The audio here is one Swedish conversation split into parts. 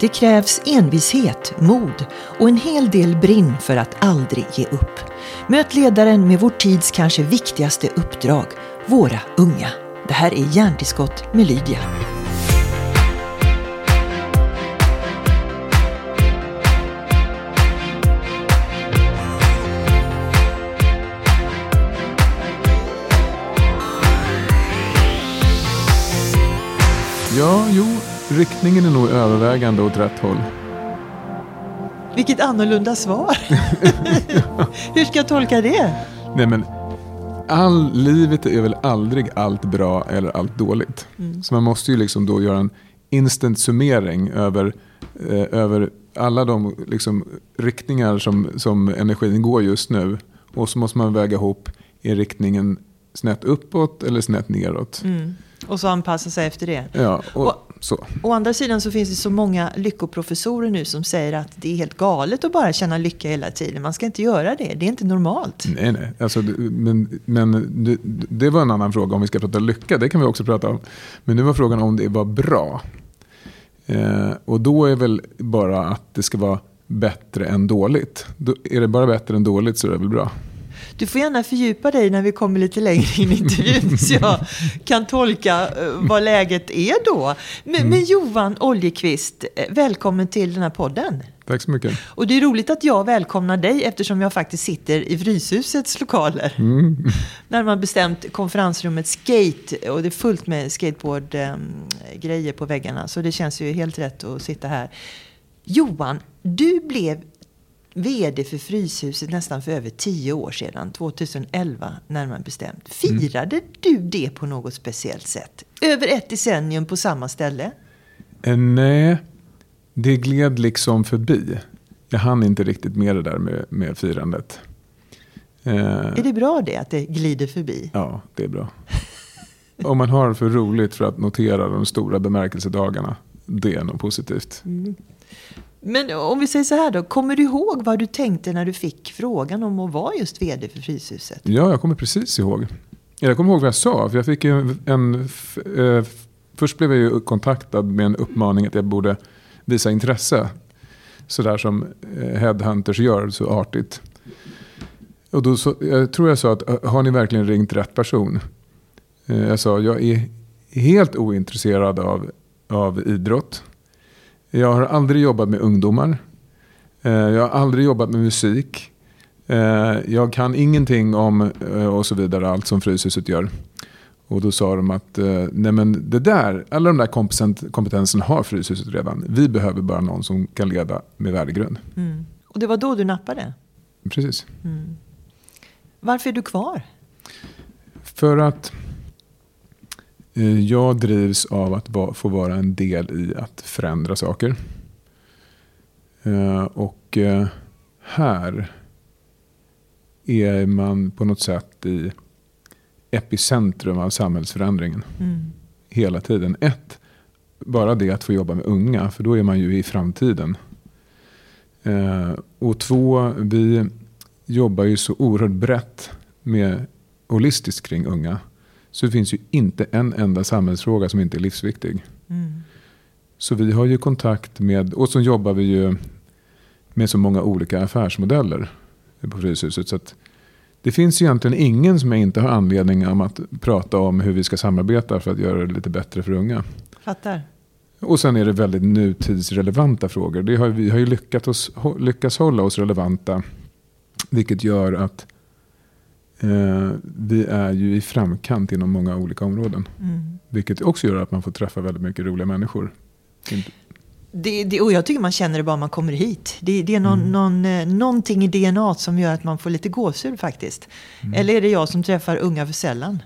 Det krävs envishet, mod och en hel del brinn för att aldrig ge upp. Möt ledaren med vår tids kanske viktigaste uppdrag, våra unga. Det här är Hjärntillskott med Lydia. Ja, jo, riktningen är nog övervägande åt rätt håll. Vilket annorlunda svar. Hur ska jag tolka det? Nej men, all, livet är väl aldrig allt bra eller allt dåligt. Mm. Så man måste ju liksom då göra en instant summering över, eh, över alla de liksom, riktningar som, som energin går just nu. Och så måste man väga ihop, är riktningen snett uppåt eller snett neråt? Mm. Och så anpassa sig efter det. Ja, och, Och- så. Å andra sidan så finns det så många lyckoprofessorer nu som säger att det är helt galet att bara känna lycka hela tiden. Man ska inte göra det. Det är inte normalt. Nej, nej. Alltså, men men det, det var en annan fråga om vi ska prata lycka. Det kan vi också prata om. Men nu var frågan om det var bra. Eh, och då är väl bara att det ska vara bättre än dåligt. Då, är det bara bättre än dåligt så är det väl bra. Du får gärna fördjupa dig när vi kommer lite längre in i intervjun så jag kan tolka eh, vad läget är då. Men, men Johan Oljekvist, eh, välkommen till den här podden. Tack så mycket. Och det är roligt att jag välkomnar dig eftersom jag faktiskt sitter i Fryshusets lokaler. Närmare bestämt konferensrummet Skate och det är fullt med skateboardgrejer på väggarna. Så det känns ju helt rätt att sitta här. Johan, du blev VD för Fryshuset nästan för över tio år sedan, 2011 närmare bestämt. Firade du det på något speciellt sätt? Över ett decennium på samma ställe? Eh, nej, det gled liksom förbi. Jag hann inte riktigt med det där med, med firandet. Eh, Är det bra det, att det glider förbi? Ja, det är bra. Om man har för roligt för att notera de stora bemärkelsedagarna, det är nog positivt. Men om vi säger så här då, kommer du ihåg vad du tänkte när du fick frågan om att vara just VD för Fryshuset? Ja, jag kommer precis ihåg. Jag kommer ihåg vad jag sa, för jag fick ju en... en eh, först blev jag ju kontaktad med en uppmaning att jag borde visa intresse. Sådär som eh, headhunters gör så artigt. Och då så, jag tror jag sa att har ni verkligen ringt rätt person? Eh, Jag sa jag är helt ointresserad av, av idrott. Jag har aldrig jobbat med ungdomar. Eh, Jag har aldrig jobbat med musik. Eh, Jag kan ingenting om eh, och så vidare, allt som Fryshuset gör. Och då sa de att nej men det där, alla de där kompeten- kompetensen har Fryshuset redan. Vi behöver bara någon som kan leda med värdegrund. Mm. Och det var då du nappade? Precis. Varför är du kvar? För att jag drivs av att få vara en del i att förändra saker. Eh, och eh, här är man på något sätt i epicentrum av samhällsförändringen. Mm. Hela tiden. Ett, bara det att få jobba med unga, för då är man ju i framtiden. Eh, och två, vi jobbar ju så oerhört brett med holistiskt kring unga. Så det finns ju inte en enda samhällsfråga som inte är livsviktig. Mm. Så vi har ju kontakt med, och så jobbar vi ju med så många olika affärsmodeller på Fryshuset. Så det finns egentligen ingen som jag inte har anledning om att prata om hur vi ska samarbeta för att göra det lite bättre för unga. Fattar. Och sen är det väldigt nutidsrelevanta frågor. Det har, vi har ju lyckats, oss, lyckats hålla oss relevanta. Vilket gör att eh, vi är ju i framkant inom många olika områden. Mm. Vilket också gör att man får träffa väldigt mycket roliga människor. Det, det, och jag tycker man känner det bara man kommer hit. Det, det är någon, någon, eh, någonting i DNA som gör att man får lite gåshud faktiskt. Eller är det jag som träffar unga för sällan?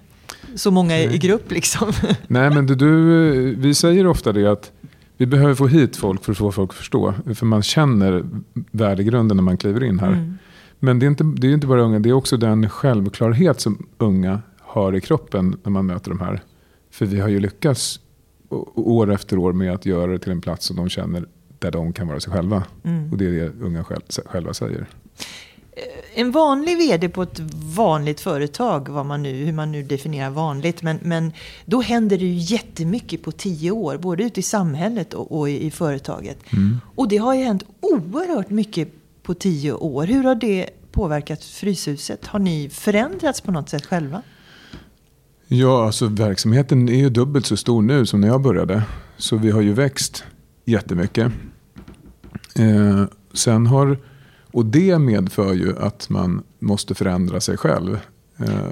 Så många i, i grupp liksom. Nej men du, du, vi säger ofta det att vi behöver få hit folk för att få folk att förstå. För man känner värdegrunden när man kliver in här. Mm. Men det är, inte, det är inte bara unga, det är också den självklarhet som unga har i kroppen när man möter de här. För vi har ju lyckats år efter år med att göra det till en plats som de känner där de kan vara sig själva. Mm. Och det är det unga själv, själva säger. En vanlig vd på ett vanligt företag, vad man nu, hur man nu definierar vanligt, men, men då händer det ju jättemycket på tio år, både ute i samhället och, och i, i, företaget. Mm. Och det har ju hänt oerhört mycket på tio år. Hur har det påverkat Fryshuset? Har ni förändrats på något sätt själva? Ja, alltså verksamheten är ju dubbelt så stor nu som när jag började. Så vi har ju växt jättemycket. Eh, sen har, och det medför ju att man måste förändra sig själv. Eh,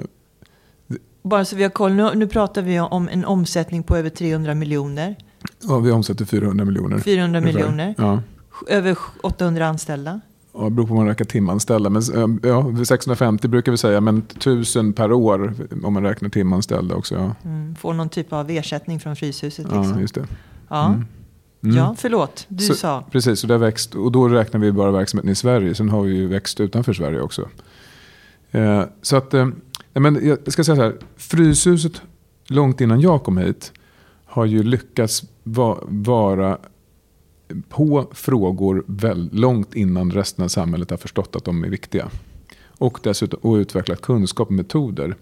Bara så vi har koll, nu, nu pratar vi om en omsättning på över 300 miljoner. Ja, vi omsätter 400 miljoner. 400 miljoner. Ja. Över 800 anställda. Ja, det beror på man räknar timanställda. Men, eh, ja, 650 brukar vi säga, men 1000 per år om man räknar timanställda också. Ja. Mm, får någon typ av ersättning från Fryshuset. Liksom. Ja, just det. Ja. Mm. Mm. Ja, förlåt. Du så, sa. Precis, och, det växt, och då räknar vi bara verksamheten i Sverige. Sen har vi ju växt utanför Sverige också. Eh, så att, eh, men jag ska säga så här. Fryshuset, långt innan jag kom hit, har ju lyckats va, vara på frågor väl, långt innan resten av samhället har förstått att de är viktiga. Och dessutom och utvecklat kunskap och metoder.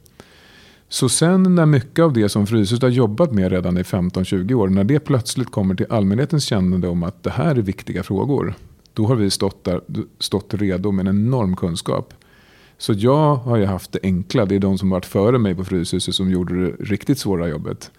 Så sen när mycket av det som Fryshuset har jobbat med redan i 15-20 år, när det plötsligt kommer till allmänhetens kännande om att det här är viktiga frågor. Då har vi stått, där, stått redo med en enorm kunskap. Så jag har ju haft det enkla. Det är de som varit före mig på Fryshuset som gjorde det riktigt svåra jobbet.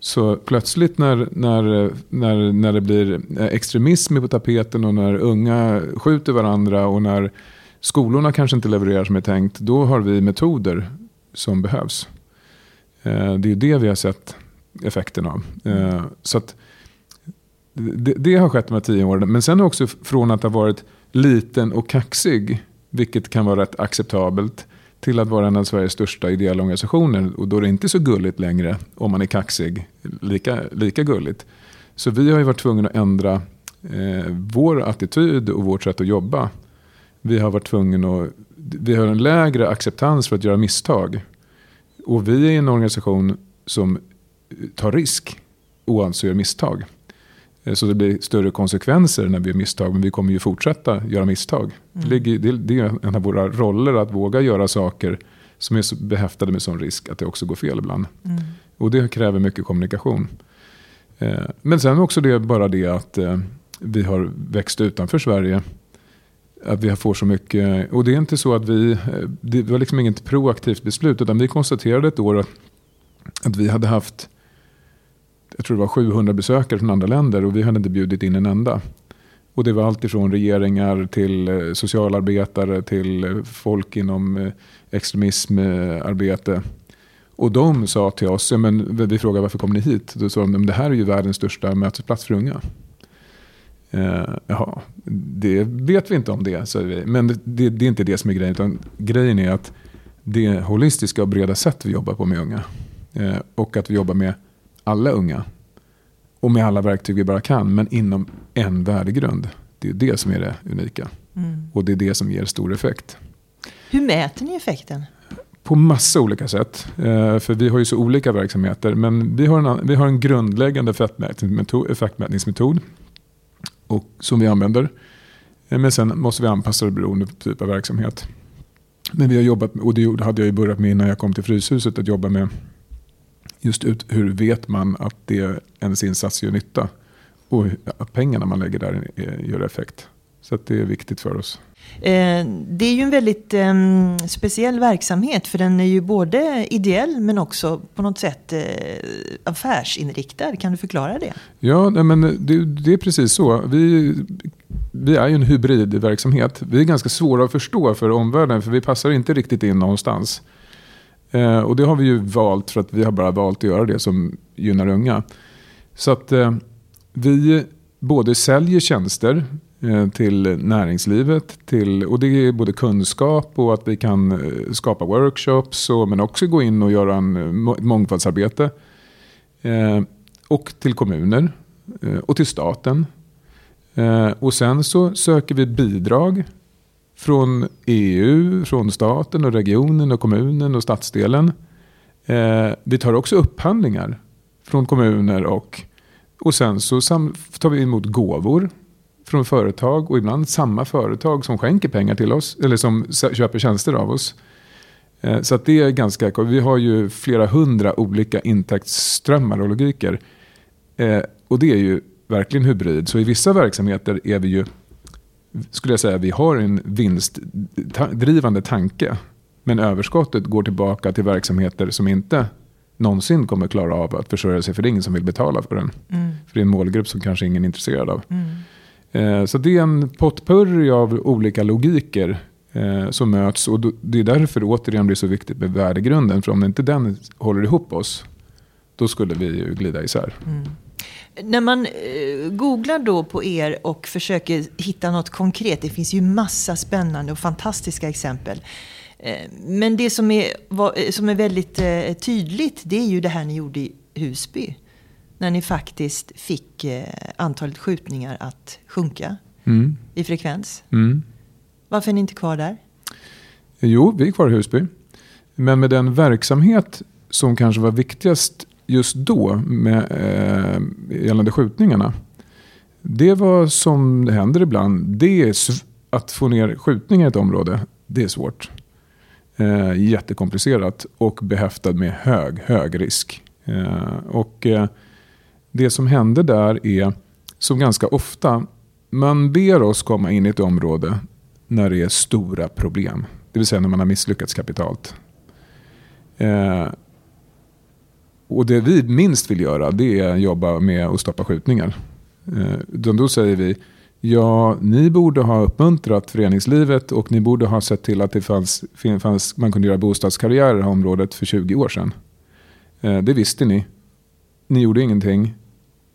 Så plötsligt när, när, när, när det blir eh, extremism på tapeten och när unga skjuter varandra och när skolorna kanske inte levererar som är tänkt. Då har vi metoder som behövs. Eh, det är det vi har sett effekten av. Eh, så att, det, det, har skett de här tio åren. Men sen också från att ha varit liten och kaxig, vilket kan vara rätt acceptabelt, till att vara en av Sveriges största ideella organisationer. Och då är det inte så gulligt längre om man är kaxig, lika, lika gulligt. Så vi har ju varit tvungna att ändra eh, vår attityd och vårt sätt att jobba. Vi har varit tvungna att, vi har en lägre acceptans för att göra misstag. Och vi är en organisation som tar risk och alltså gör misstag. Eh, så det blir större konsekvenser när vi gör misstag. Men vi kommer ju fortsätta göra misstag. Mm. Det, är en av våra roller att våga göra saker som är behäftade med sån risk att det också går fel ibland. Mm. Och det kräver mycket kommunikation. Eh, men sen också det, bara det att eh, vi har växt utanför Sverige. Att vi får så mycket, och det är inte så att vi, det var liksom inget proaktivt beslut. Utan vi konstaterade ett år att, att vi hade haft jag tror det var 700 besökare från andra länder och vi hade inte bjudit in en enda. Och det var allt ifrån regeringar till eh, socialarbetare till eh, folk inom eh, extremismarbete. Och de sa till oss, ja, men vi frågade varför kom ni hit? Då sa de, det här är ju världens största mötesplats för unga. Eh, jaha, det vet vi inte om det, säger vi. Men det, det, det, är inte det som är grejen. Utan grejen är att det holistiska och breda sätt vi jobbar på med unga. Eh, och att vi jobbar med alla unga. Och med alla verktyg vi bara kan, men inom en värdegrund. Det är det som är det unika. Mm. Och det är det som ger stor effekt. Hur mäter ni effekten? På massa olika sätt. Eh, för vi har ju så olika verksamheter. Men vi har en, vi har en grundläggande effektmätningsmetod. Och, som vi använder. Eh, men sen måste vi anpassa det beroende på typ av verksamhet. Men vi har jobbat, och det hade jag ju börjat med innan jag kom till Fryshuset, att jobba med just ut, hur vet man att det, ens insats gör nytta? Och att pengarna man lägger där gör effekt. Så det är viktigt för oss. Eh, det är ju en väldigt eh, speciell verksamhet för den är ju både ideell men också på något sätt eh, affärsinriktad. Kan du förklara det? Ja, men det, det, är precis så. Vi, vi är ju en hybridverksamhet. Vi är ganska svåra att förstå för omvärlden för vi passar inte riktigt in någonstans. Eh, och det har vi ju valt för att vi har bara valt att göra det som gynnar unga. Så att eh, vi både säljer tjänster eh, till näringslivet. Till, och det är både kunskap och att vi kan eh, skapa workshops. Och, men också gå in och göra en, eh, ett mångfaldsarbete. Eh, och till kommuner eh, och till staten. Eh, och sen så söker vi bidrag från EU, från staten och regionen och kommunen och stadsdelen. Eh, vi tar också upphandlingar från kommuner och, och sen så tar vi emot gåvor från företag och ibland samma företag som skänker pengar till oss eller som köper tjänster av oss. Eh, så att det är ganska, vi har ju flera hundra olika intäktsströmmar och logiker. Eh, och det är ju verkligen hybrid. Så i vissa verksamheter är vi ju, skulle jag säga, vi har en vinstdrivande tanke. Men överskottet går tillbaka till verksamheter som inte någonsin kommer klara av att försörja sig för det är ingen som vill betala för den. Mm. För det är en målgrupp som kanske ingen är intresserad av. Mm. Eh, så det är en potpurri av olika logiker eh, som möts. Och det är därför återigen blir så viktigt med värdegrunden. För om inte den håller ihop oss, då skulle vi ju glida isär. Mm. När man eh, googlar då på er och försöker hitta något konkret, det finns ju massa spännande och fantastiska exempel. Eh, men det som är, vad, som är väldigt eh, tydligt, det är ju det här ni gjorde i Husby. När ni faktiskt fick eh, antalet skjutningar att sjunka mm. i frekvens. Mm. Varför är ni inte kvar där? Jo, vi är kvar i Husby. Men med den verksamhet som kanske var viktigast just då med, eh, gällande skjutningarna. Det var som det händer ibland. Det är att få ner skjutningar i ett område, det är svårt. Eh, jättekomplicerat och behäftad med hög, hög risk. Eh, och eh, det som hände där är, som ganska ofta, man ber oss komma in i ett område när det är stora problem. Det vill säga när man har misslyckats kapitalt. Eh, och det vi minst vill göra det är att jobba med att stoppa skjutningar. Eh, då säger vi, ja ni borde ha uppmuntrat föreningslivet och ni borde ha sett till att det fanns, fanns, man kunde göra bostadskarriär i det här området för 20 år sedan. Eh, det visste ni. Ni gjorde ingenting.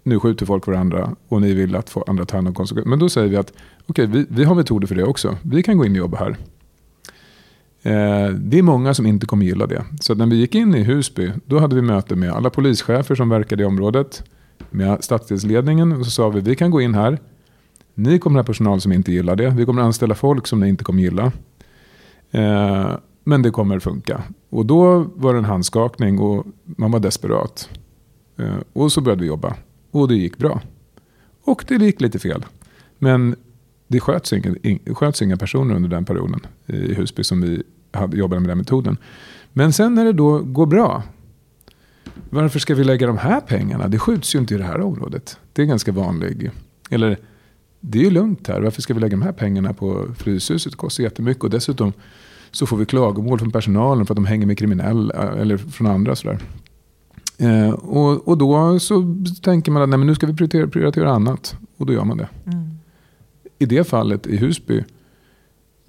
Nu skjuter folk varandra och ni vill att få andra tar hand om konsekvenserna. Men då säger vi att okay, vi, vi har metoder för det också. Vi kan gå in och jobba här. Eh, det är många som inte kommer gilla det. Så när vi gick in i Husby, då hade vi möte med alla polischefer som verkade i området, med stadsdelsledningen och så sa vi, vi kan gå in här. Ni kommer ha personal som inte gillar det. Vi kommer anställa folk som ni inte kommer gilla. Eh, men det kommer funka. Och då var det en handskakning och man var desperat. Eh, och så började vi jobba. Och det gick bra. Och det gick lite fel. Men det sköts inga, sköts inga personer under den perioden i Husby som vi hade, jobbade med den metoden. Men sen när det då går bra. Varför ska vi lägga de här pengarna? Det skjuts ju inte i det här området. Det är ganska vanligt. Eller det är ju lugnt här. Varför ska vi lägga de här pengarna på Fryshuset? Det kostar jättemycket. Och dessutom så får vi klagomål från personalen för att de hänger med kriminella. Eller från andra sådär. Eh, och, och då så tänker man att nej, men nu ska vi prioritera, prioritera annat. Och då gör man det. Mm i det fallet i Husby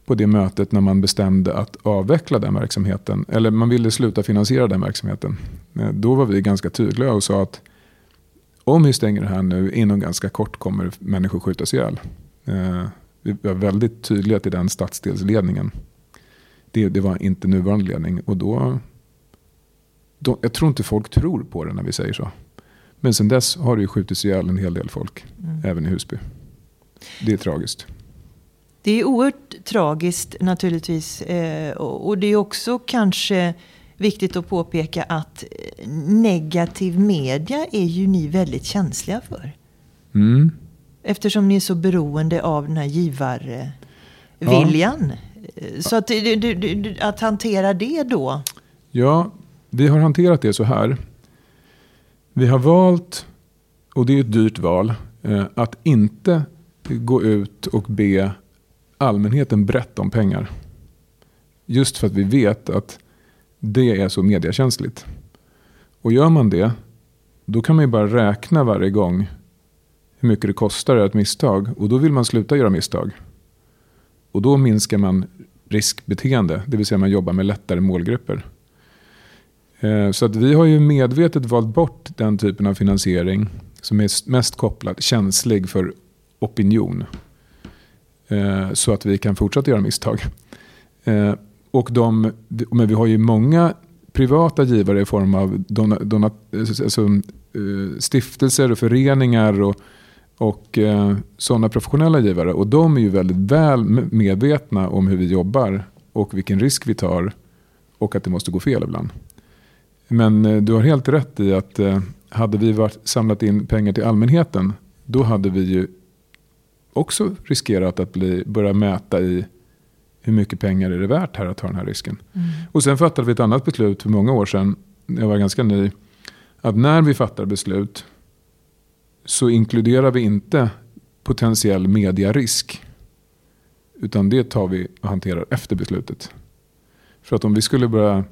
på det mötet när man bestämde att avveckla den verksamheten. Eller man ville sluta finansiera den verksamheten. Eh, då var vi ganska tydliga och sa att om vi stänger det här nu inom ganska kort kommer människor skjutas ihjäl. Eh, vi var väldigt tydliga till den stadsdelsledningen. Det, det var inte nuvarande ledning. Och då, då, jag tror inte folk tror på det när vi säger så. Men sen dess har det ju skjutits ihjäl en hel del folk. Mm. Även i Husby. Det är tragiskt. Det är oerhört tragiskt naturligtvis. Eh, och det är också kanske viktigt att påpeka att negativ media är ju ni väldigt känsliga för. Mm. Eftersom ni är så beroende av den här givarviljan. Ja. Så att, att hantera det då? Ja, vi har hanterat det så här. Vi har valt, och det är ett dyrt val, eh, att inte gå ut och be allmänheten berätta om pengar. Just för att vi vet att det är så mediakänsligt. Och gör man det, då kan man ju bara räkna varje gång hur mycket det kostar ett misstag. Och då vill man sluta göra misstag. Och då minskar man riskbeteende, det vill säga man jobbar med lättare målgrupper. Eh, så att vi har ju medvetet valt bort den typen av finansiering som är mest kopplad, känslig för opinion. Eh, så att vi kan fortsätta göra misstag. Eh, och de, men vi har ju många privata givare i form av dona, dona, alltså, eh, stiftelser och föreningar och, och eh, sådana professionella givare. Och de är ju väldigt väl medvetna om hur vi jobbar och vilken risk vi tar och att det måste gå fel ibland. Men eh, du har helt rätt i att eh, hade vi varit, samlat in pengar till allmänheten då hade vi ju också riskerat att bli, börja mäta i hur mycket pengar är det värt här att ta den här risken. Mm. Och sen fattade vi ett annat beslut för många år sedan, jag var ganska ny, att när vi fattar beslut så inkluderar vi inte potentiell mediarisk. Utan det tar vi och hanterar efter beslutet. För att om vi skulle börja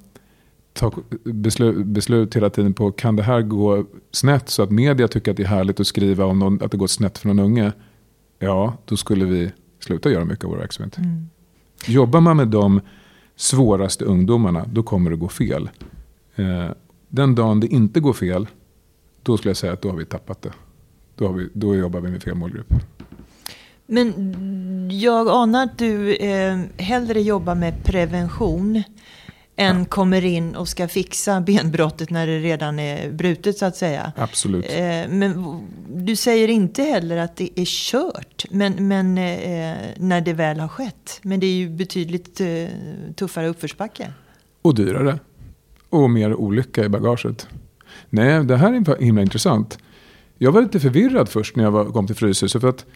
ta beslut, beslut hela tiden på kan det här gå snett så att media tycker att det är härligt att skriva om någon, att det går snett för någon unge. Ja, då skulle vi sluta göra mycket av vår verksamhet. Mm. Jobbar man med de svåraste ungdomarna, då kommer det gå fel. Eh, den dagen det inte går fel, då skulle jag säga att då har vi tappat det. Då, vi, då jobbar vi med fel målgrupp. Men jag anar att du eh, hellre jobbar med prevention än ja. kommer in och ska fixa benbrottet när det redan är brutet så att säga. Absolut. Eh, men du säger inte heller att det är kört men, men eh, när det väl har skett. Men det är ju betydligt eh, tuffare uppförsbacke. Och dyrare. Och mer olycka i bagaget. Nej, det här är himla intressant. Jag var lite förvirrad först när jag kom till Fryshuset. För att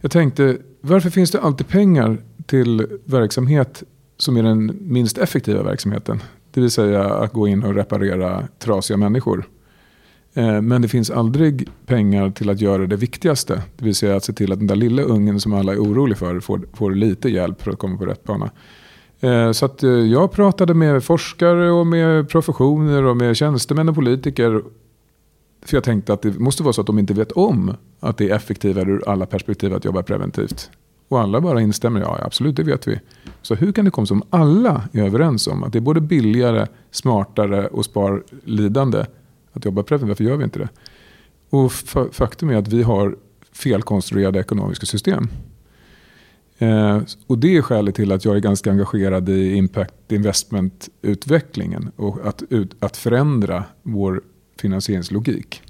jag tänkte, varför finns det alltid pengar till verksamhet som är den minst effektiva verksamheten? Det vill säga att gå in och reparera trasiga människor. Eh, men det finns aldrig pengar till att göra det viktigaste. Det vill säga att se till att den där lilla ungen som alla är oroliga för får, får lite hjälp för att komma på rätt bana. Eh, så att eh, jag pratade med forskare och med professioner och med tjänstemän och politiker för jag tänkte att det måste vara så att de inte vet om att det är effektivare ur alla perspektiv att jobba preventivt. Och alla bara instämmer, ja absolut det vet vi. Så hur kan det komma som alla är överens om att det är både billigare, smartare och spar lidande att jobba preventivt? Varför gör vi inte det? Och faktum är att vi har felkonstruerade ekonomiska system. Eh, och det är skälet till att jag är ganska engagerad i impact investment-utvecklingen och att, ut, att förändra vår finansieringslogik.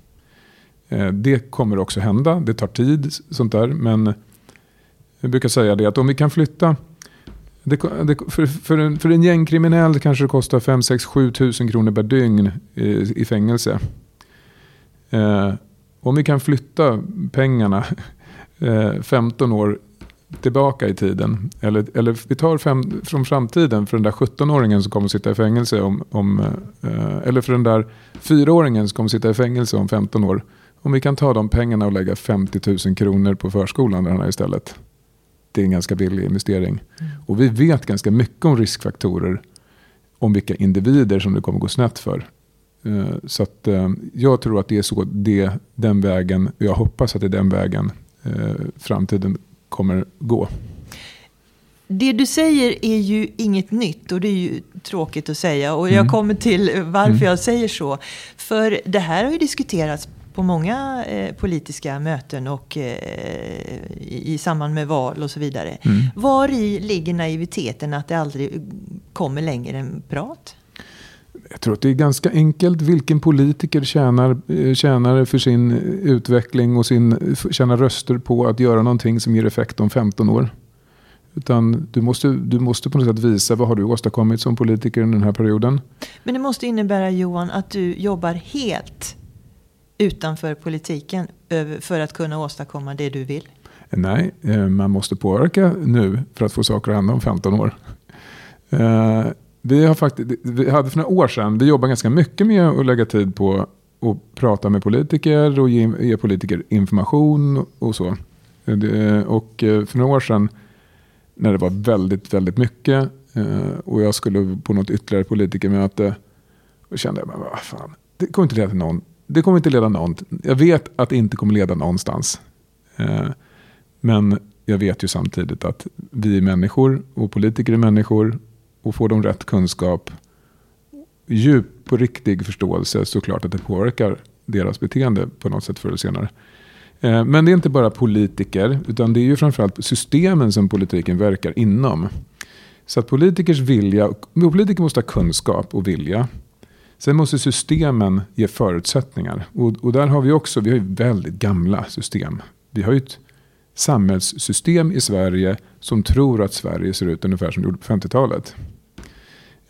Eh, det kommer också hända, det tar tid sånt där. Men vi brukar säga det att om vi kan flytta det, det, för, för, en, för en gängkriminell kanske det kostar 5, 6, 7 tusen kronor per dygn i, i fängelse. Eh, om vi kan flytta pengarna eh, 15 år tillbaka i tiden. Eller, eller vi tar fem, från framtiden för den där 17-åringen som kommer att sitta i fängelse om, om eh, eller för den där 4-åringen som kommer att sitta i fängelse om 15 år. Om vi kan ta de pengarna och lägga 50 000 kronor på förskolan där istället. Det är en ganska billig investering. Mm. Och vi vet ganska mycket om riskfaktorer. Om vilka individer som det kommer gå snett för. Eh, så att, eh, jag tror att det är så det, den vägen, jag hoppas att det är den vägen eh, framtiden kommer gå. Det du säger är ju inget nytt och det är ju tråkigt att säga. Och jag mm. kommer till varför mm. jag säger så. För det här har ju diskuterats på många eh, politiska möten och eh, i, i samband med val och så vidare. Mm. Var i ligger naiviteten att det aldrig kommer längre än prat? Jag tror att det är ganska enkelt. Vilken politiker tjänar, eh, tjänar för sin utveckling och sin, tjänar röster på att göra någonting som ger effekt om 15 år? Utan du måste, du måste på något sätt visa vad har du åstadkommit som politiker under den här perioden. Men det måste innebära Johan att du jobbar helt utanför politiken för att kunna åstadkomma det du vill? Nej, eh, man måste påverka nu för att få saker att hända om 15 år. Eh, vi, har faktiskt, vi hade för några år sedan, vi jobbar ganska mycket med att lägga tid på att prata med politiker och ge, ge politiker information och så. Och eh, för några år sedan när det var väldigt, väldigt mycket och jag skulle på något ytterligare politikermöte och kände jag, men vad fan, det kommer inte leda till någon det kommer inte leda någonstans. Jag vet att det inte kommer leda någonstans. Eh, men jag vet ju samtidigt att vi är människor och politiker är människor. Och får de rätt kunskap, djup och riktig förståelse så klart att det påverkar deras beteende på något sätt förr eller senare. Eh, men det är inte bara politiker, utan det är ju framförallt systemen som politiken verkar inom. Så att politikers vilja, politiker måste ha kunskap och vilja. Sen måste systemen ge förutsättningar. Och, och, där har vi också, vi har ju väldigt gamla system. Vi har ju ett samhällssystem i Sverige som tror att Sverige ser ut ungefär som det gjorde på 50-talet.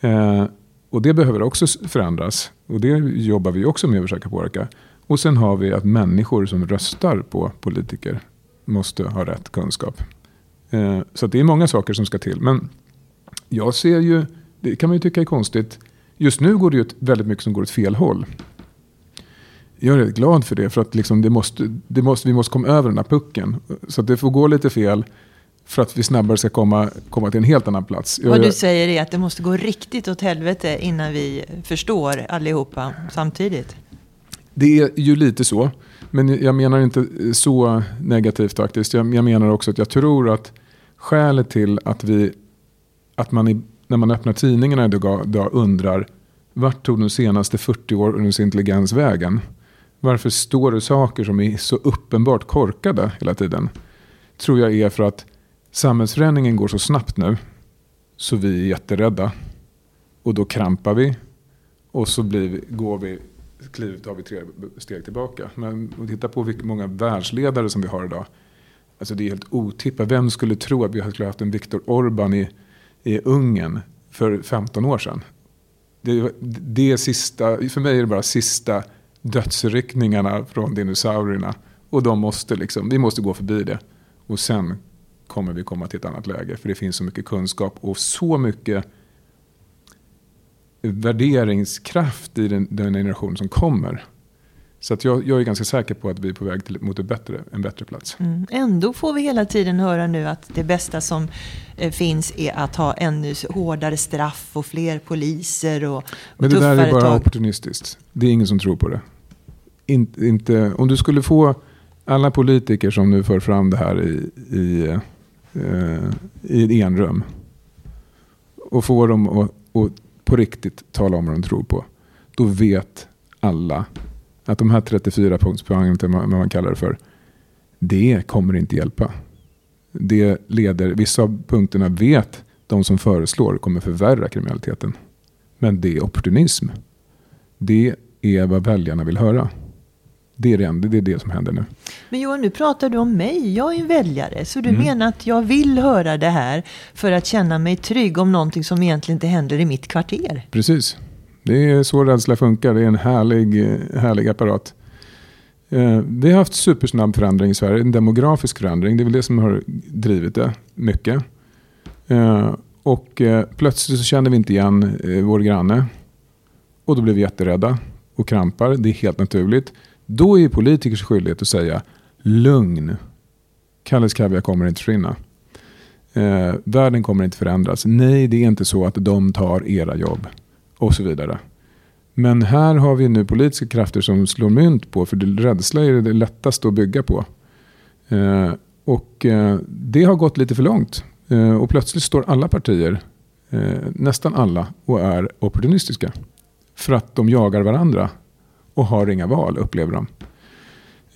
Eh, och det behöver också förändras. Och det jobbar vi också med att försöka påverka. Och sen har vi att människor som röstar på politiker måste ha rätt kunskap. Eh, så det är många saker som ska till. Men jag ser ju, det kan man ju tycka är konstigt. Just nu går det ju väldigt mycket som går åt fel håll. Jag är rätt glad för det. För att liksom det måste, det måste, vi måste komma över den här pucken. Så att det får gå lite fel. För att vi snabbare ska komma, komma till en helt annan plats. Vad du säger är att det måste gå riktigt åt helvete innan vi förstår allihopa samtidigt. Det är ju lite så. Men jag menar inte så negativt faktiskt. Jag, jag menar också att jag tror att skälet till att, vi, att man i, när man öppnar tidningarna idag, undrar vart tog de senaste 40 årens intelligens vägen? Varför står det saker som är så uppenbart korkade hela tiden? Tror jag är för att samhällsförändringen går så snabbt nu så vi är jätterädda. Och då krampar vi och så blir går vi kliv, tar vi tre steg tillbaka. Men om vi tittar på hur många världsledare som vi har idag. Alltså det är helt otippat. Vem skulle tro att vi skulle haft en Viktor Orban i, i Ungern för 15 år sedan? Det, det sista, för mig är det bara sista dödsryckningarna från dinosaurierna. Och de måste liksom, vi måste gå förbi det. Och sen kommer vi komma till ett annat läge. För det finns så mycket kunskap och så mycket värderingskraft i den, den generation som kommer. Så att jag, jag, är ganska säker på att vi är på väg till, mot ett bättre, en bättre plats. Mm. Ändå får vi hela tiden höra nu att det bästa som eh, finns är att ha ännu hårdare straff och fler poliser och, och Men det där är bara tag. opportunistiskt. Det är ingen som tror på det. In, inte, om du skulle få alla politiker som nu för fram det här i, i, eh, i ett enrum och få dem att på riktigt tala om vad de tror på. Då vet alla att de här 34 punktsprogrammen, vad man kallar det för, det kommer inte hjälpa. Det leder, vissa av punkterna vet de som föreslår kommer förvärra kriminaliteten. Men det är opportunism. Det är vad väljarna vill höra. Det är det, det är det som händer nu. Men Johan, nu pratar du om mig. Jag är en väljare. Så du mm. menar att jag vill höra det här för att känna mig trygg om någonting som egentligen inte händer i mitt kvarter? Precis. Det är så rädsla funkar. Det är en härlig, härlig apparat. Eh, vi har haft supersnabb förändring i Sverige. En demografisk förändring. Det är väl det som har drivit det mycket. Eh, och eh, plötsligt så kände vi inte igen eh, vår granne. Och då blev vi jätterädda och krampar. Det är helt naturligt. Då är politikers skyldighet att säga lugn. Kalles Kaviar kommer inte försvinna. Eh, världen kommer inte förändras. Nej, det är inte så att de tar era jobb. Och så vidare. Men här har vi nu politiska krafter som slår mynt på, för rädsla är det lättaste att bygga på. Eh, och eh, det har gått lite för långt. Eh, och plötsligt står alla partier, eh, nästan alla, och är opportunistiska. För att de jagar varandra och har inga val, upplever de.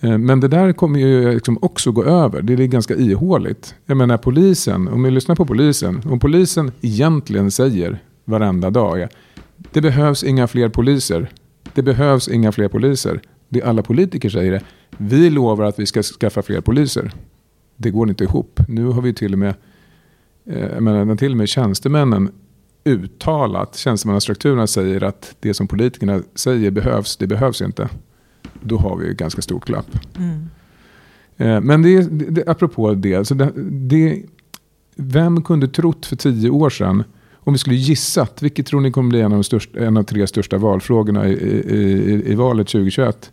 Eh, men det där kommer ju eh, liksom också gå över. Det är ganska ihåligt. Jag menar polisen, om vi lyssnar på polisen. Om polisen egentligen säger varenda dag är det behövs inga fler poliser. Det behövs inga fler poliser. Det alla politiker säger är vi lovar att vi ska skaffa fler poliser. Det går inte ihop. Nu har vi till och med, eh, jag menar, till och med tjänstemännen uttalat, tjänstemannastrukturerna säger att det som politikerna säger behövs, det behövs inte. Då har vi ett ganska stort glapp. Mm. Eh, men det, det, apropå det, så det, det, vem kunde trott för tio år sedan, om vi skulle gissat, vilket tror ni kommer bli en av de största, en av tre största valfrågorna i, i, i, i valet 2021?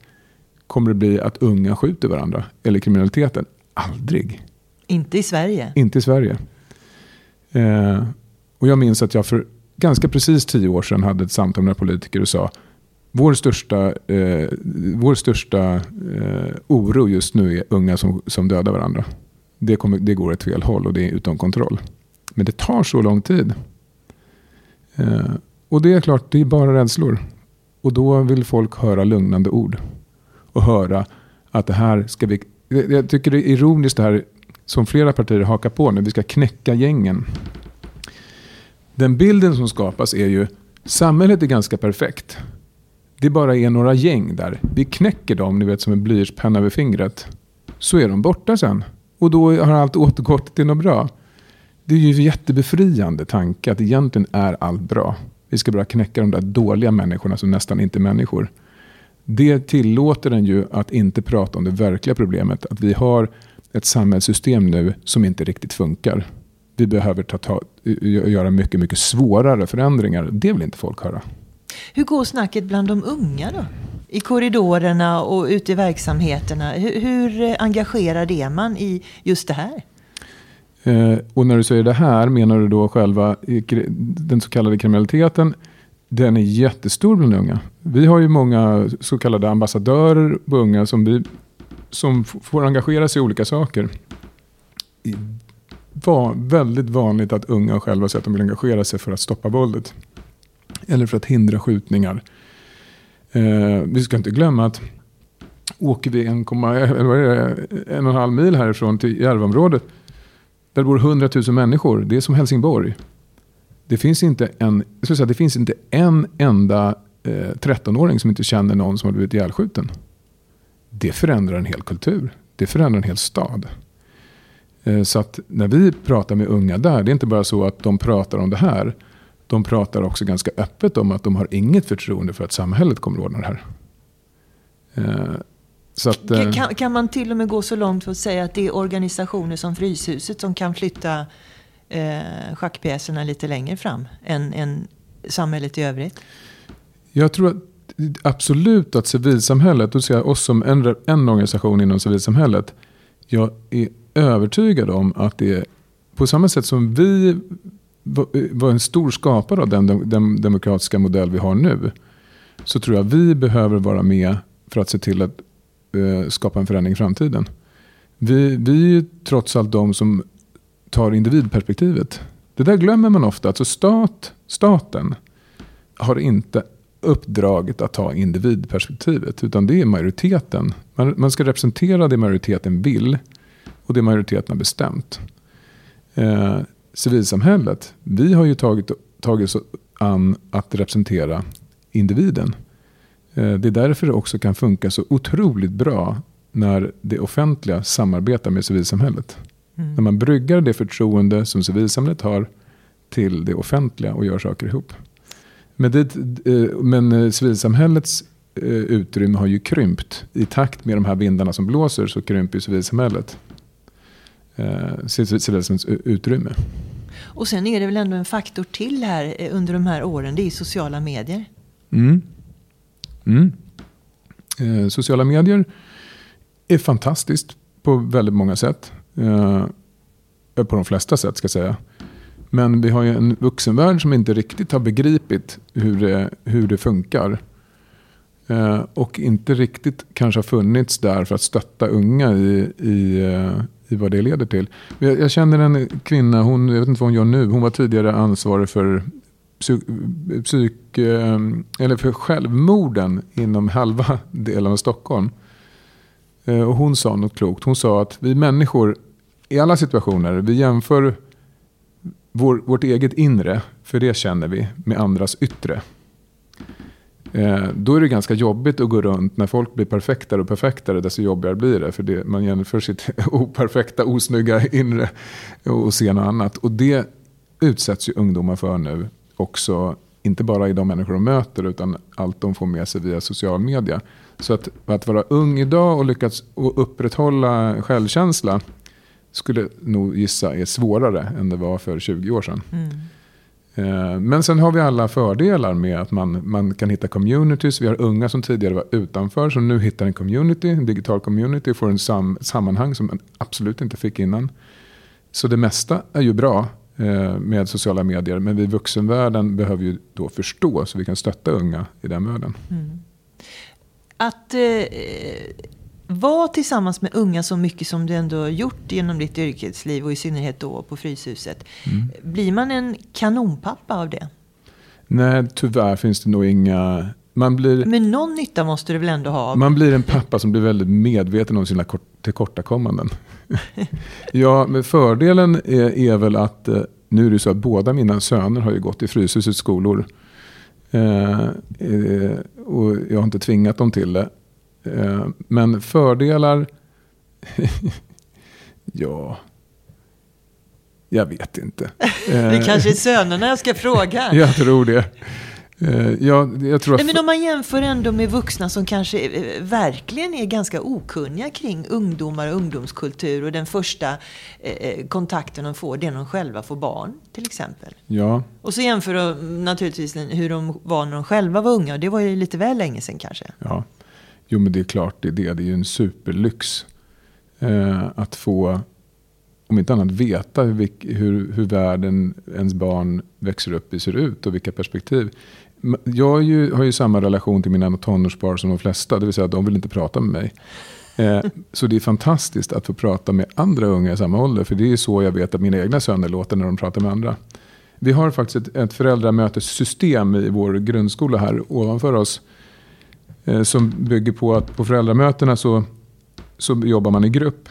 Kommer det bli att unga skjuter varandra? Eller kriminaliteten? Aldrig. Inte i Sverige. Inte i Sverige. Eh, och jag minns att jag för ganska precis tio år sedan hade ett samtal med politiker och sa vår största, eh, vår största eh, oro just nu är unga som, som dödar varandra. Det, kommer, det går åt fel håll och det är utom kontroll. Men det tar så lång tid. Eh, och det är klart, det är bara rädslor. Och då vill folk höra lugnande ord. Och höra att det här ska vi... Jag tycker det är ironiskt det här som flera partier hakar på nu. Vi ska knäcka gängen. Den bilden som skapas är ju samhället är ganska perfekt. Det bara är några gäng där. Vi knäcker dem, ni vet som en blyertspenna över fingret. Så är de borta sen. Och då har allt återgått till något bra. Det är ju en jättebefriande tanke att egentligen är allt bra. Vi ska bara knäcka de där dåliga människorna som nästan inte är människor. Det tillåter den ju att inte prata om det verkliga problemet. Att vi har ett samhällssystem nu som inte riktigt funkar. Vi behöver ta, ta, göra mycket, mycket svårare förändringar. Det vill inte folk höra. Hur går snacket bland de unga då? I korridorerna och ute i verksamheterna. Hur, hur engagerad är man i just det här? Eh, och när du säger det här menar du då själva eh, den så kallade kriminaliteten. Den är jättestor bland unga. Vi har ju många så kallade ambassadörer på unga som, vi, som får engagera sig i olika saker. Det var väldigt vanligt att unga själva säger att de vill engagera sig för att stoppa våldet. Eller för att hindra skjutningar. Eh, vi ska inte glömma att åker vi en, eller vad är det, en och en halv mil härifrån till Järvaområdet. Där bor 100 000 människor. Det är som Helsingborg. Det finns inte en, jag säga, det finns inte en enda eh, 13-åring som inte känner någon som har blivit ihjälskjuten. Det förändrar en hel kultur. Det förändrar en hel stad. Eh, så att när vi pratar med unga där, det är inte bara så att de pratar om det här de pratar också ganska öppet om att de har inget förtroende för att samhället kommer att ordna det här. Eh, att, eh, kan, kan, man till och med gå så långt för att säga att det är organisationer som Fryshuset som kan flytta eh, schackpjäserna lite längre fram än, än samhället i övrigt? Jag tror att, absolut att civilsamhället, då ser jag oss som en, en organisation inom civilsamhället. Jag är övertygad om att det är på samma sätt som vi var en stor skapare av den, den demokratiska modell vi har nu. Så tror jag vi behöver vara med för att se till att Eh, skapa en förändring i framtiden. Vi, vi är trots allt de som tar individperspektivet. Det där glömmer man ofta. Alltså stat, staten har inte uppdraget att ta individperspektivet. Utan det är majoriteten. Man, man ska representera det majoriteten vill. Och det majoriteten har bestämt. Eh, civilsamhället, vi har ju tagit, tagit oss an att representera individen. Eh, det är därför det också kan funka så otroligt bra när det offentliga samarbetar med civilsamhället. Mm. När man bryggar det förtroende som civilsamhället har till det offentliga och gör saker ihop. Men, det, eh, men eh, civilsamhällets utrymme har ju krympt. I takt med de här vindarna som blåser så krymper civilsamhället civilsamhällets utrymme. Och sen är det väl ändå en faktor till här under de här åren. Det är sociala medier. Mm. Mm. Eh, sociala medier är fantastiskt på väldigt många sätt. Eh, på de flesta sätt ska jag säga. Men vi har ju en vuxenvärld som inte riktigt har begripit hur det, hur det funkar. Eh, och inte riktigt kanske har funnits där för att stötta unga i, i, eh, i vad det leder till. Jag, jag, känner en kvinna, hon, jag vet inte vad hon gör nu, hon var tidigare ansvarig för psyk, psyk eh, eller för självmorden inom halva delen av Stockholm. Eh, och hon sa något klokt. Hon sa att vi människor i alla situationer, vi jämför vår, vårt eget inre, för det känner vi, med andras yttre. Eh, då är det ganska jobbigt att gå runt när folk blir perfektare och perfektare. Desto jobbigare blir det. För det, man jämför sitt operfekta, osnygga inre och ser något annat. Och det utsätts ju ungdomar för nu också. Inte bara i de människor de möter utan allt de får med sig via social media. Så att, att vara ung idag och lyckas upprätthålla självkänsla skulle nog gissa är svårare än det var för 20 år sedan. Mm. Eh, men sen har vi alla fördelar med att man, man kan hitta communities. Vi har unga som tidigare var utanför som nu hittar en community, en digital community och får en sam, sammanhang som man absolut inte fick innan. Så det mesta är ju bra med sociala medier. Men vi vuxenvärlden behöver ju då förstå så vi kan stötta unga i den världen. Mm. Att eh, var tillsammans med unga så mycket som du ändå har gjort genom ditt yrkesliv och i synnerhet då på Fryshuset. Mm. Blir man en kanonpappa av det? Nej, tyvärr finns det nog inga... Man blir, Men någon nytta måste du väl ändå ha? Man blir en pappa som blir väldigt medveten om sina tillkortakommanden. ja, men fördelen är, är, väl att eh, nu är det så att båda mina söner har ju gått i Fryshusets skolor. Eh, eh, och jag har inte tvingat dem till det. Eh, men fördelar? ja, jag vet inte. det kanske är sönerna jag ska fråga. jag tror det. Eh, ja, jag tror Nej, men om man jämför ändå med vuxna som kanske eh, verkligen är ganska okunniga kring ungdomar och ungdomskultur och den första eh kontakten de får, det är när de själva får barn till exempel. Ja. Och så jämför de naturligtvis hur de var när de själva var unga och det var ju lite väl länge sedan kanske. Ja, jo men det är klart det är det. Det är ju en superlyx eh, att få om inte annat veta hur, hur, hur världen ens barn växer upp i ser ut och vilka perspektiv. Jag ju, har ju samma relation till mina tonårspar som de flesta, det vill säga att de vill inte prata med mig. Eh, så det är fantastiskt att få prata med andra unga i samma ålder, för det är så jag vet att mina egna söner låter när de pratar med andra. Vi har faktiskt ett, ett föräldramötessystem i vår grundskola här ovanför oss. Eh, som bygger på att på föräldramötena så, så jobbar man i grupp.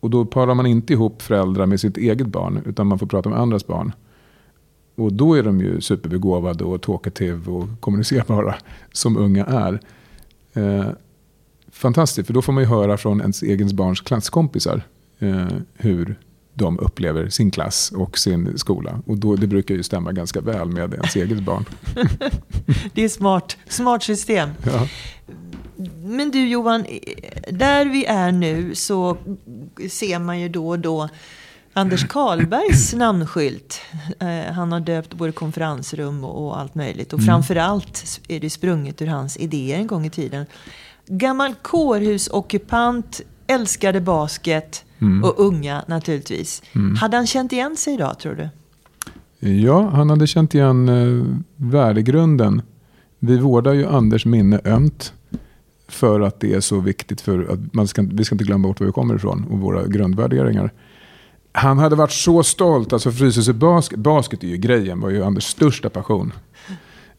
Och då parar man inte ihop föräldrar med sitt eget barn, utan man får prata med andras barn. Och då är de ju superbegåvade och talkative och kommunicerbara som unga är. Eh, fantastiskt, för då får man ju höra från ens egen barns klasskompisar eh, hur de upplever sin klass och sin skola. Och då, det brukar ju stämma ganska väl med ens eget barn. det är smart, smart system. Ja. Men du Johan, där vi är nu så ser man ju då och då Anders Karlbergs namnskylt. Eh, han har döpt både konferensrum och allt möjligt. Och mm. framförallt är det sprunget ur hans idéer en gång i tiden. Gammal kårhusockupant, älskade basket mm. och unga naturligtvis. Mm. Hade han känt igen sig idag tror du? Ja, han hade känt igen eh, värdegrunden. Vi vårdar ju Anders minne ömt. För att det är så viktigt för att man ska, vi ska inte glömma bort var vi kommer ifrån och våra grundvärderingar. Han hade varit så stolt. Alltså Fryshuset basket, basket är ju grejen, var ju Anders största passion.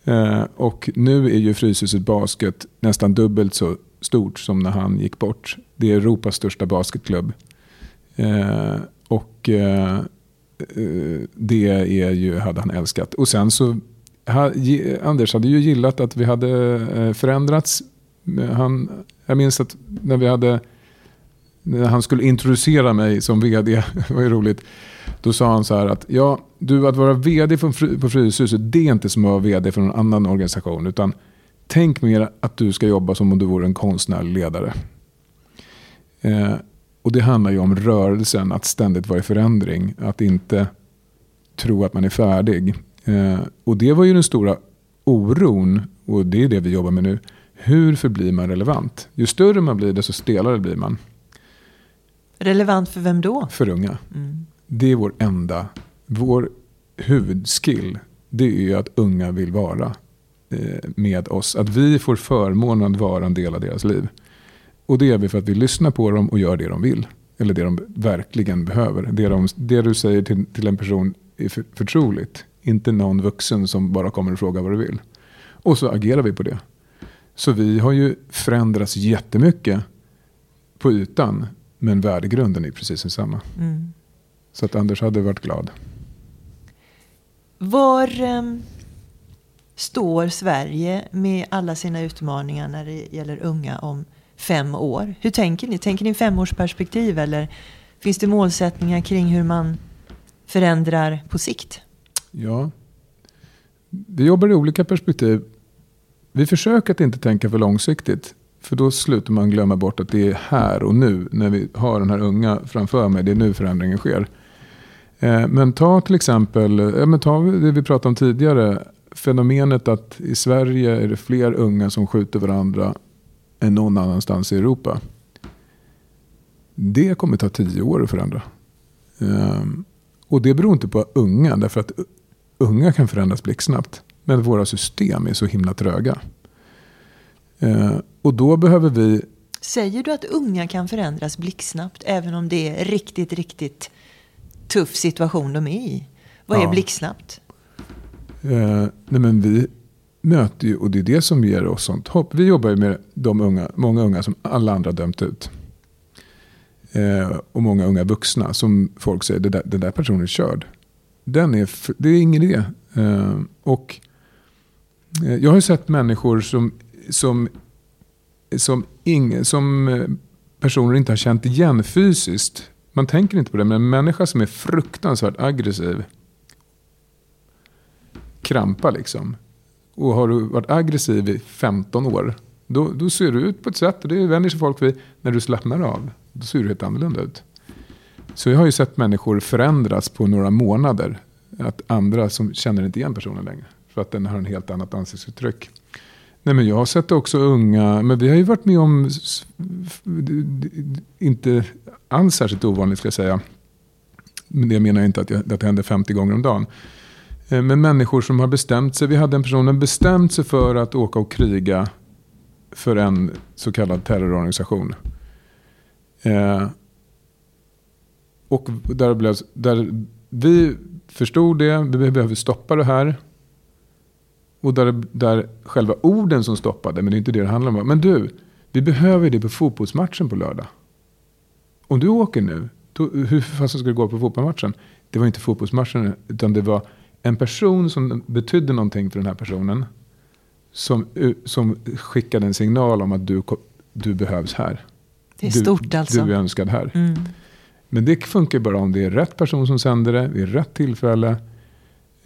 Eh, och nu är ju Fryshuset basket nästan dubbelt så stort som när han gick bort. Det är Europas största basketklubb. Eh, och eh, eh det är ju, hade han älskat. Och sen så, ha, Anders hade ju gillat att vi hade eh, förändrats. Eh, han, jag minns att när vi hade när han skulle introducera mig som vd, det var ju roligt. Då sa han så här att ja, du att vara vd på Fryshuset det är inte som att vara vd för någon annan organisation. Utan tänk mer att du ska jobba som om du vore en konstnärlig ledare. Eh, och det handlar ju om rörelsen, att ständigt vara i förändring. Att inte tro att man är färdig. Eh, och det var ju den stora oron, och det är det vi jobbar med nu. Hur förblir man relevant? Ju större man blir, desto stelare blir man. Relevant för vem då? För unga. Mm. Det är vår enda, vår huvudskill. Det är ju att unga vill vara eh, med oss. Att vi får förmånen att vara en del av deras liv. Och det gör vi för att vi lyssnar på dem och gör det de vill. Eller det de verkligen behöver. Det, de, det du säger till, till en person är för, förtroligt. Inte någon vuxen som bara kommer och frågar vad du vill. Och så agerar vi på det. Så vi har ju förändrats jättemycket på ytan. Men värdegrunden är precis densamma. Mm. Så att Anders hade varit glad. Var um, står Sverige med alla sina utmaningar när det gäller unga om fem år? Hur tänker ni? Tänker ni femårsperspektiv eller finns det målsättningar kring hur man förändrar på sikt? Ja, vi jobbar i olika perspektiv. Vi försöker att inte tänka för långsiktigt. För då slutar man glömma bort att det är här och nu, när vi har den här unga framför mig, det är nu förändringen sker. Eh, men ta till exempel, ja, men ta det vi pratade om tidigare, fenomenet att i Sverige är det fler unga som skjuter varandra än någon annanstans i Europa. Det kommer ta tio år att förändra. Eh, och det beror inte på unga, därför att unga kan förändras blixtsnabbt. Men våra system är så himla tröga. Eh, och då behöver vi... Säger du att unga kan förändras blixtsnabbt även om det är riktigt, riktigt tuff situation de är i? Vad är ja. blixtsnabbt? Eh, nej men vi möter ju, och det är det som ger oss sånt hopp. Vi jobbar ju med de unga, många unga som alla andra dömt ut. Eh, och många unga vuxna som folk säger, det där, den där personen är körd. Den är, det är ingen idé. Eh, och eh, jag har ju sett människor som som, som, ing, som eh, personer inte har känt igen fysiskt. Man tänker inte på det, men en människa som är fruktansvärt aggressiv. Krampa liksom. och har du varit aggressiv i 15 år, då, då ser du ut på ett sätt och det vänjer sig folk vid. När du slappnar av, då ser du helt annorlunda ut. Så jag har ju sett människor förändras på några månader. Att andra som känner inte igen personen längre. För att den har en helt annat ansiktsuttryck. Nej, men jag har sett också unga, men vi har ju varit med om, inte alls särskilt ovanligt ska jag säga. Men det menar jag inte att, jag, att det händer 50 gånger om dagen. Eh, men människor som har bestämt sig, vi hade en person som bestämt sig för att åka och kriga för en så kallad terrororganisation. Eh, och där, blev, där vi förstod det, vi behöver stoppa det här. Och där, där själva orden som stoppade, men det är inte det det handlar om. Men du, vi behöver det på fotbollsmatchen på lördag. Om du åker nu, då, hur fasen ska det gå på fotbollsmatchen? Det var inte fotbollsmatchen, utan det var en person som betydde någonting för den här personen. Som, som skickade en signal om att du, du behövs här. Det är stort du, alltså. Du är önskad här. Mm. Men det funkar bara om det är rätt person som sänder det, vid rätt tillfälle.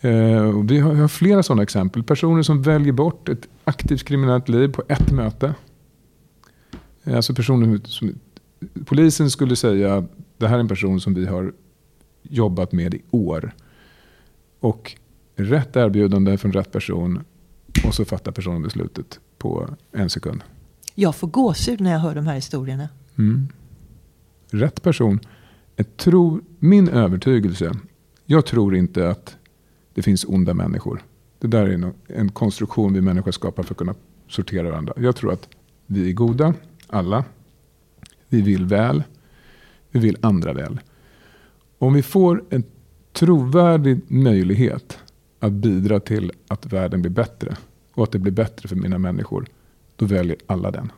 Eh, vi, har, har flera sådana exempel. Personer som väljer bort ett aktivt kriminellt liv på ett möte. Eh, alltså personer som, polisen skulle säga att det här är en person som vi har jobbat med i år. Och rätt erbjudande från rätt person och så fattar personen beslutet på en sekund. Jag får gåshud när jag hör de här historierna. Mm. Rätt person jag tror, min övertygelse, jag tror inte att det finns onda människor. Det där är en konstruktion vi människor skapar för att kunna sortera varandra. Jag tror att vi är goda, alla. Vi vill väl. Vi vill andra väl. Om vi får en trovärdig möjlighet att bidra till att världen blir bättre och att det blir bättre för mina människor, då väljer alla den.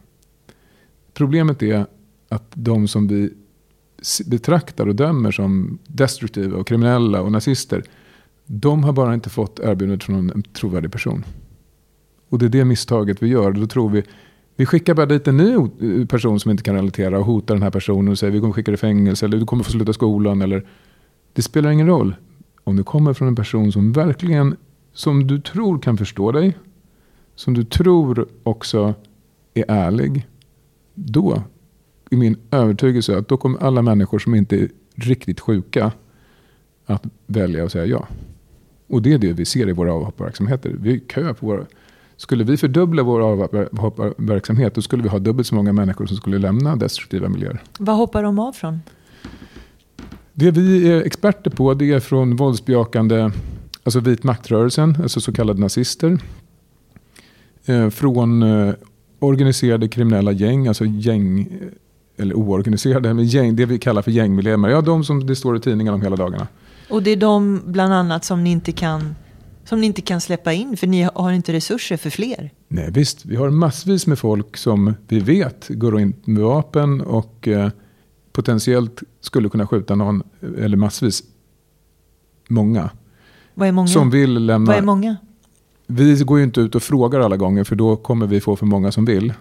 Problemet är att de som vi betraktar och dömer som destruktiva och kriminella och nazister. De har bara inte fått erbjudandet från en trovärdig person. Och det är det misstaget vi gör. Då tror vi, vi skickar bara dit en ny person som inte kan relatera och hotar den här personen och säger vi kommer skicka dig i fängelse eller du kommer få sluta skolan. Eller, det spelar ingen roll. Om du kommer från en person som verkligen, som du tror kan förstå dig, som du tror också är ärlig, då i min övertygelse att då kommer alla människor som inte är riktigt sjuka att välja att säga ja. Och det är det vi ser i våra avhopparverksamheter. Vi är kö på våra... Skulle vi fördubbla vår avhopparverksamhet då skulle vi ha dubbelt så många människor som skulle lämna destruktiva miljöer. Vad hoppar de av från? Det vi är experter på det är från våldsbejakande, alltså vit maktrörelsen, alltså så kallade nazister. Eh, från eh, organiserade kriminella gäng, alltså gäng eller oorganiserade, men gäng, det vi kallar för gängmedlemmar. Ja, de som det står i tidningarna om hela dagarna. Och det är de bland annat som ni inte kan som ni inte kan släppa in för ni har inte resurser för fler. Nej visst, vi har massvis med folk som vi vet går in med vapen och eh, potentiellt skulle kunna skjuta någon, eller massvis, många. Vad är många? Som vill lämna. Vad är många? Vi går ju inte ut och frågar alla gånger för då kommer vi få för många som vill.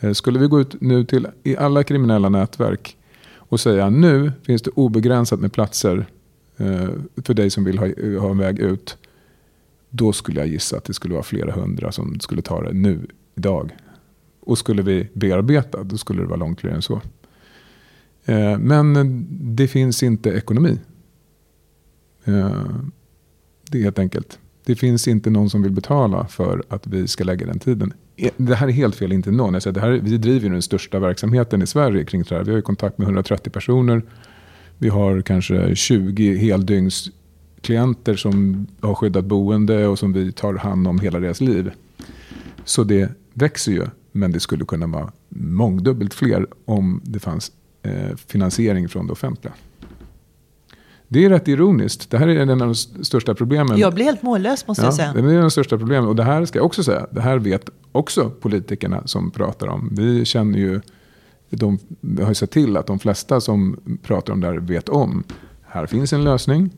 Eh, skulle vi gå ut nu till i alla kriminella nätverk och säga nu finns det obegränsat med platser Eh, för dig som vill ha, ha en väg ut. Då skulle jag gissa att det skulle vara flera hundra som skulle ta det nu, idag. Och skulle vi bearbeta, då skulle det vara långt fler än så. Eh, men det finns inte ekonomi. Eh, det är helt enkelt. Det finns inte någon som vill betala för att vi ska lägga den tiden det här är helt fel, inte någon. Jag säger, det här, vi driver den största verksamheten i Sverige kring det här. Vi har kontakt med 130 personer. Vi har kanske 20 heldygns-klienter som har skyddat boende och som vi tar hand om hela deras liv. Så det växer ju, men det skulle kunna vara mångdubbelt fler om det fanns eh, finansiering från det offentliga. Det är rätt ironiskt. Det här är en av de största problemen. Jag blir helt mållös måste ja, jag säga. Det är en av de största problemen. Och det här ska jag också säga. Det här vet också politikerna som pratar om. Vi känner ju, de har ju sett till att de flesta som pratar om det här vet om. Här finns en lösning.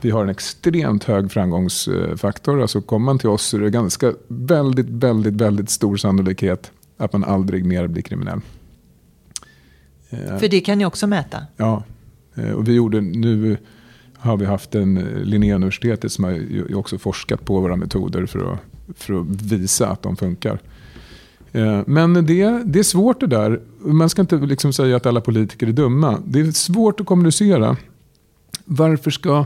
Vi har en extremt hög framgångsfaktor. Alltså kommer man till oss så är det ganska väldigt, väldigt, väldigt stor sannolikhet att man aldrig mer blir kriminell. För det kan ni också mäta? Ja, Eh, och vi gjorde, nu har vi haft en, Linnéuniversitetet som har också forskat på våra metoder för att för att visa att de funkar. Eh, men det, det är svårt det där. Man ska inte liksom säga att alla politiker är dumma. Det är svårt att kommunicera. Varför ska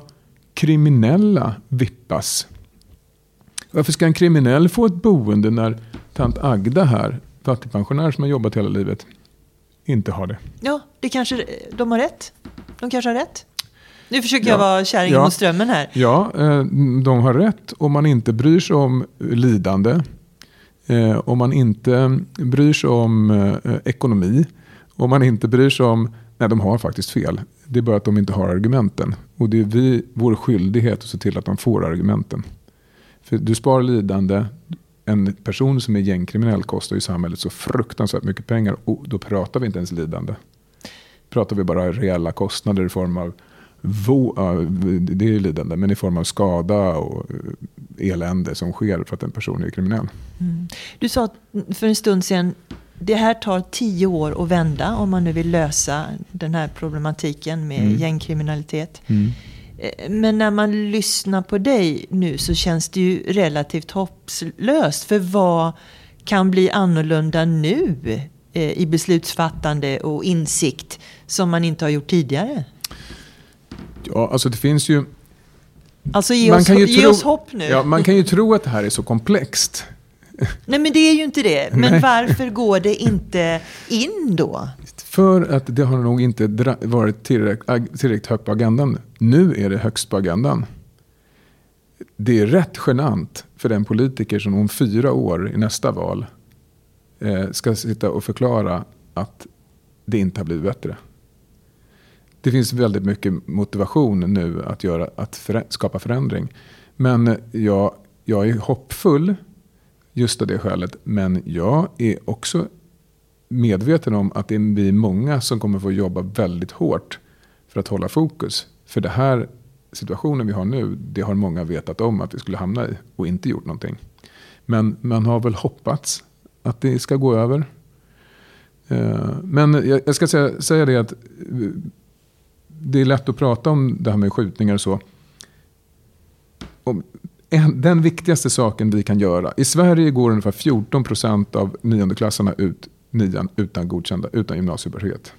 kriminella vippas? Varför ska en kriminell få ett boende när tant Agda här, fattigpensionär som har jobbat hela livet, inte har det? Ja, det kanske, de har rätt. De kanske har rätt. Nu försöker jag vara kärringen ja, mot strömmen här. Ja, eh, de har rätt om man inte bryr sig om lidande. Eh, om man inte bryr sig om eh, ekonomi. Om man inte bryr sig om... Nej, de har faktiskt fel. Det är bara att de inte har argumenten. Och det är vi, vår skyldighet att se till att de får argumenten. För du sparar lidande. En person som är gängkriminell kostar ju samhället så fruktansvärt mycket pengar. Och då pratar vi inte ens lidande. Pratar vi bara reella kostnader i form av det är lidande, men i form av skada och elände som sker för att en person är kriminell. Mm. Du sa för en stund sedan, det här tar tio år att vända om man nu vill lösa den här problematiken med mm. gängkriminalitet. Mm. Eh, men när man lyssnar på dig nu så känns det ju relativt hopplöst. För vad kan bli annorlunda nu eh, i beslutsfattande och insikt som man inte har gjort tidigare? Ja, alltså det finns ju... Alltså ge, oss, ge tro, oss hopp nu. Ja, man kan ju tro att det här är så komplext. Nej, men det är ju inte det. Men Nej. varför går det inte in då? För att det har nog inte varit tillräckligt, tillräckligt högt på agendan. Nu är det högst på agendan. Det är rätt genant för den politiker som om fyra år i nästa val eh, ska sitta och förklara att det inte har blivit bättre det finns väldigt mycket motivation nu att, göra, att förä skapa förändring. Men jag, jag är hoppfull just av det skälet. Men jag är också medveten om att det är vi många som kommer få jobba väldigt hårt för att hålla fokus. För det här situationen vi har nu, det har många vetat om att vi skulle hamna i och inte gjort någonting. Men man har väl hoppats att det ska gå över. Eh, men jag ska säga det att det är lätt att prata om det här med skjutningar och så. den viktigaste saken vi kan göra. I Sverige går ungefär 14 procent av niondeklassarna ut nian utan godkända, utan gymnasiebehörighet.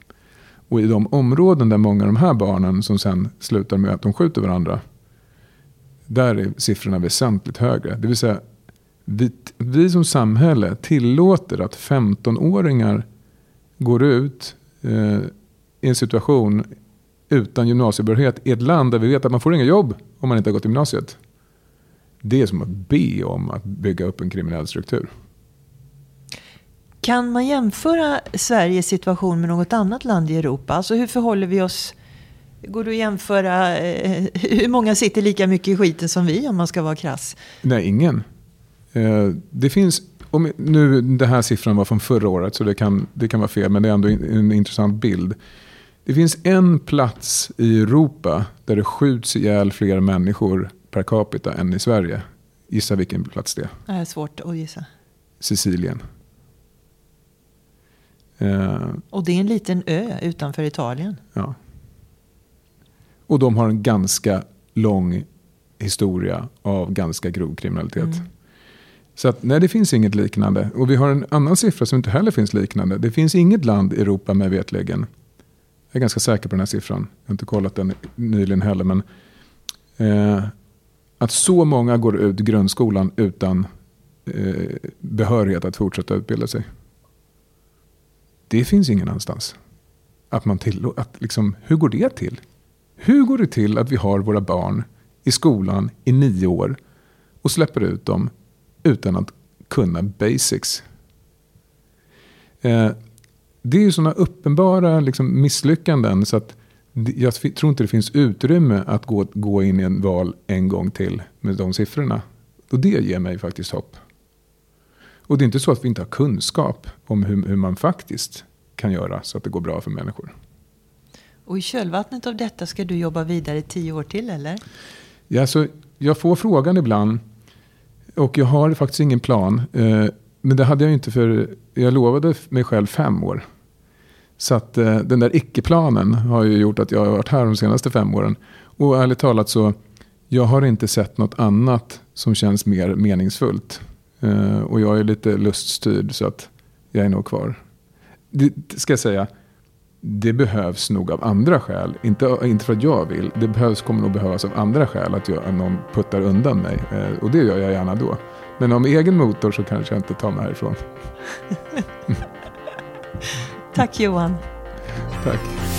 Och i de områden där många av de här barnen som sen slutar med att de skjuter varandra. Där är siffrorna väsentligt högre. Det vill säga, vi, vi som samhälle tillåter att 15-åringar går ut eh, i en situation utan gymnasiebehörighet i ett land där vi vet att man får inga jobb om man inte har gått gymnasiet. Det är som att be om att bygga upp en kriminell struktur. Kan man jämföra Sveriges situation med något annat land i Europa? Alltså hur förhåller vi oss? Går det att jämföra? Eh, hur många sitter lika mycket i skiten som vi om man ska vara krass? Nej, ingen. Eh, det finns, om, nu, den här siffran var från förra året så det kan, det kan vara fel men det är ändå en intressant bild. Det finns en plats i Europa där det skjuts ihjäl fler människor per capita än i Sverige. Gissa vilken plats det är. Det är svårt att gissa. Sicilien. Eh, och det är en liten ö utanför Italien. Ja. Och de har en ganska lång historia av ganska grov kriminalitet. Mm. Så att, nej, det finns inget liknande. Och vi har en annan siffra som inte heller finns liknande. Det finns inget land i Europa med vetligen jag är ganska säker på den här siffran. Jag har inte kollat den nyligen heller. Men, eh, att så många går ut grundskolan utan eh, behörighet att fortsätta utbilda sig. Det finns ingen annanstans. Att man till, att liksom, hur går det till? Hur går det till att vi har våra barn i skolan i nio år och släpper ut dem utan att kunna basics? Eh, det är ju sådana uppenbara liksom, misslyckanden så att jag tror inte det finns utrymme att gå, gå in i en val en gång till med de siffrorna. Och det ger mig faktiskt hopp. Och det är inte så att vi inte har kunskap om hur, hur man faktiskt kan göra så att det går bra för människor. Och i kölvattnet av detta ska du jobba vidare tio år till eller? Ja, alltså, jag får frågan ibland och jag har faktiskt ingen plan. Eh, men det hade jag inte för jag lovade mig själv fem år. Så att eh, den där icke-planen har ju gjort att jag har varit här de senaste fem åren. Och ärligt talat så, jag har inte sett något annat som känns mer meningsfullt Eh, och jag är lite luststyrd så att jag är nog kvar. Det ska jag säga, det behövs nog av andra skäl. Inte, inte för att jag vill. Det behövs, kommer nog behövas av andra skäl att jag, någon puttar undan mig. Eh, och det gör jag gärna då. Men om egen motor så kanske jag inte tar mig härifrån. Tack Johan. Tack.